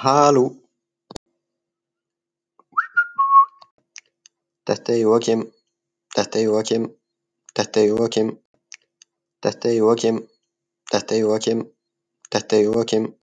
Hallo. Dette er Jóakim, Dette er Jóakim, Dette er Jóakim, Dette er Jóakim, Dette er Jóakim, Dette er Jóakim.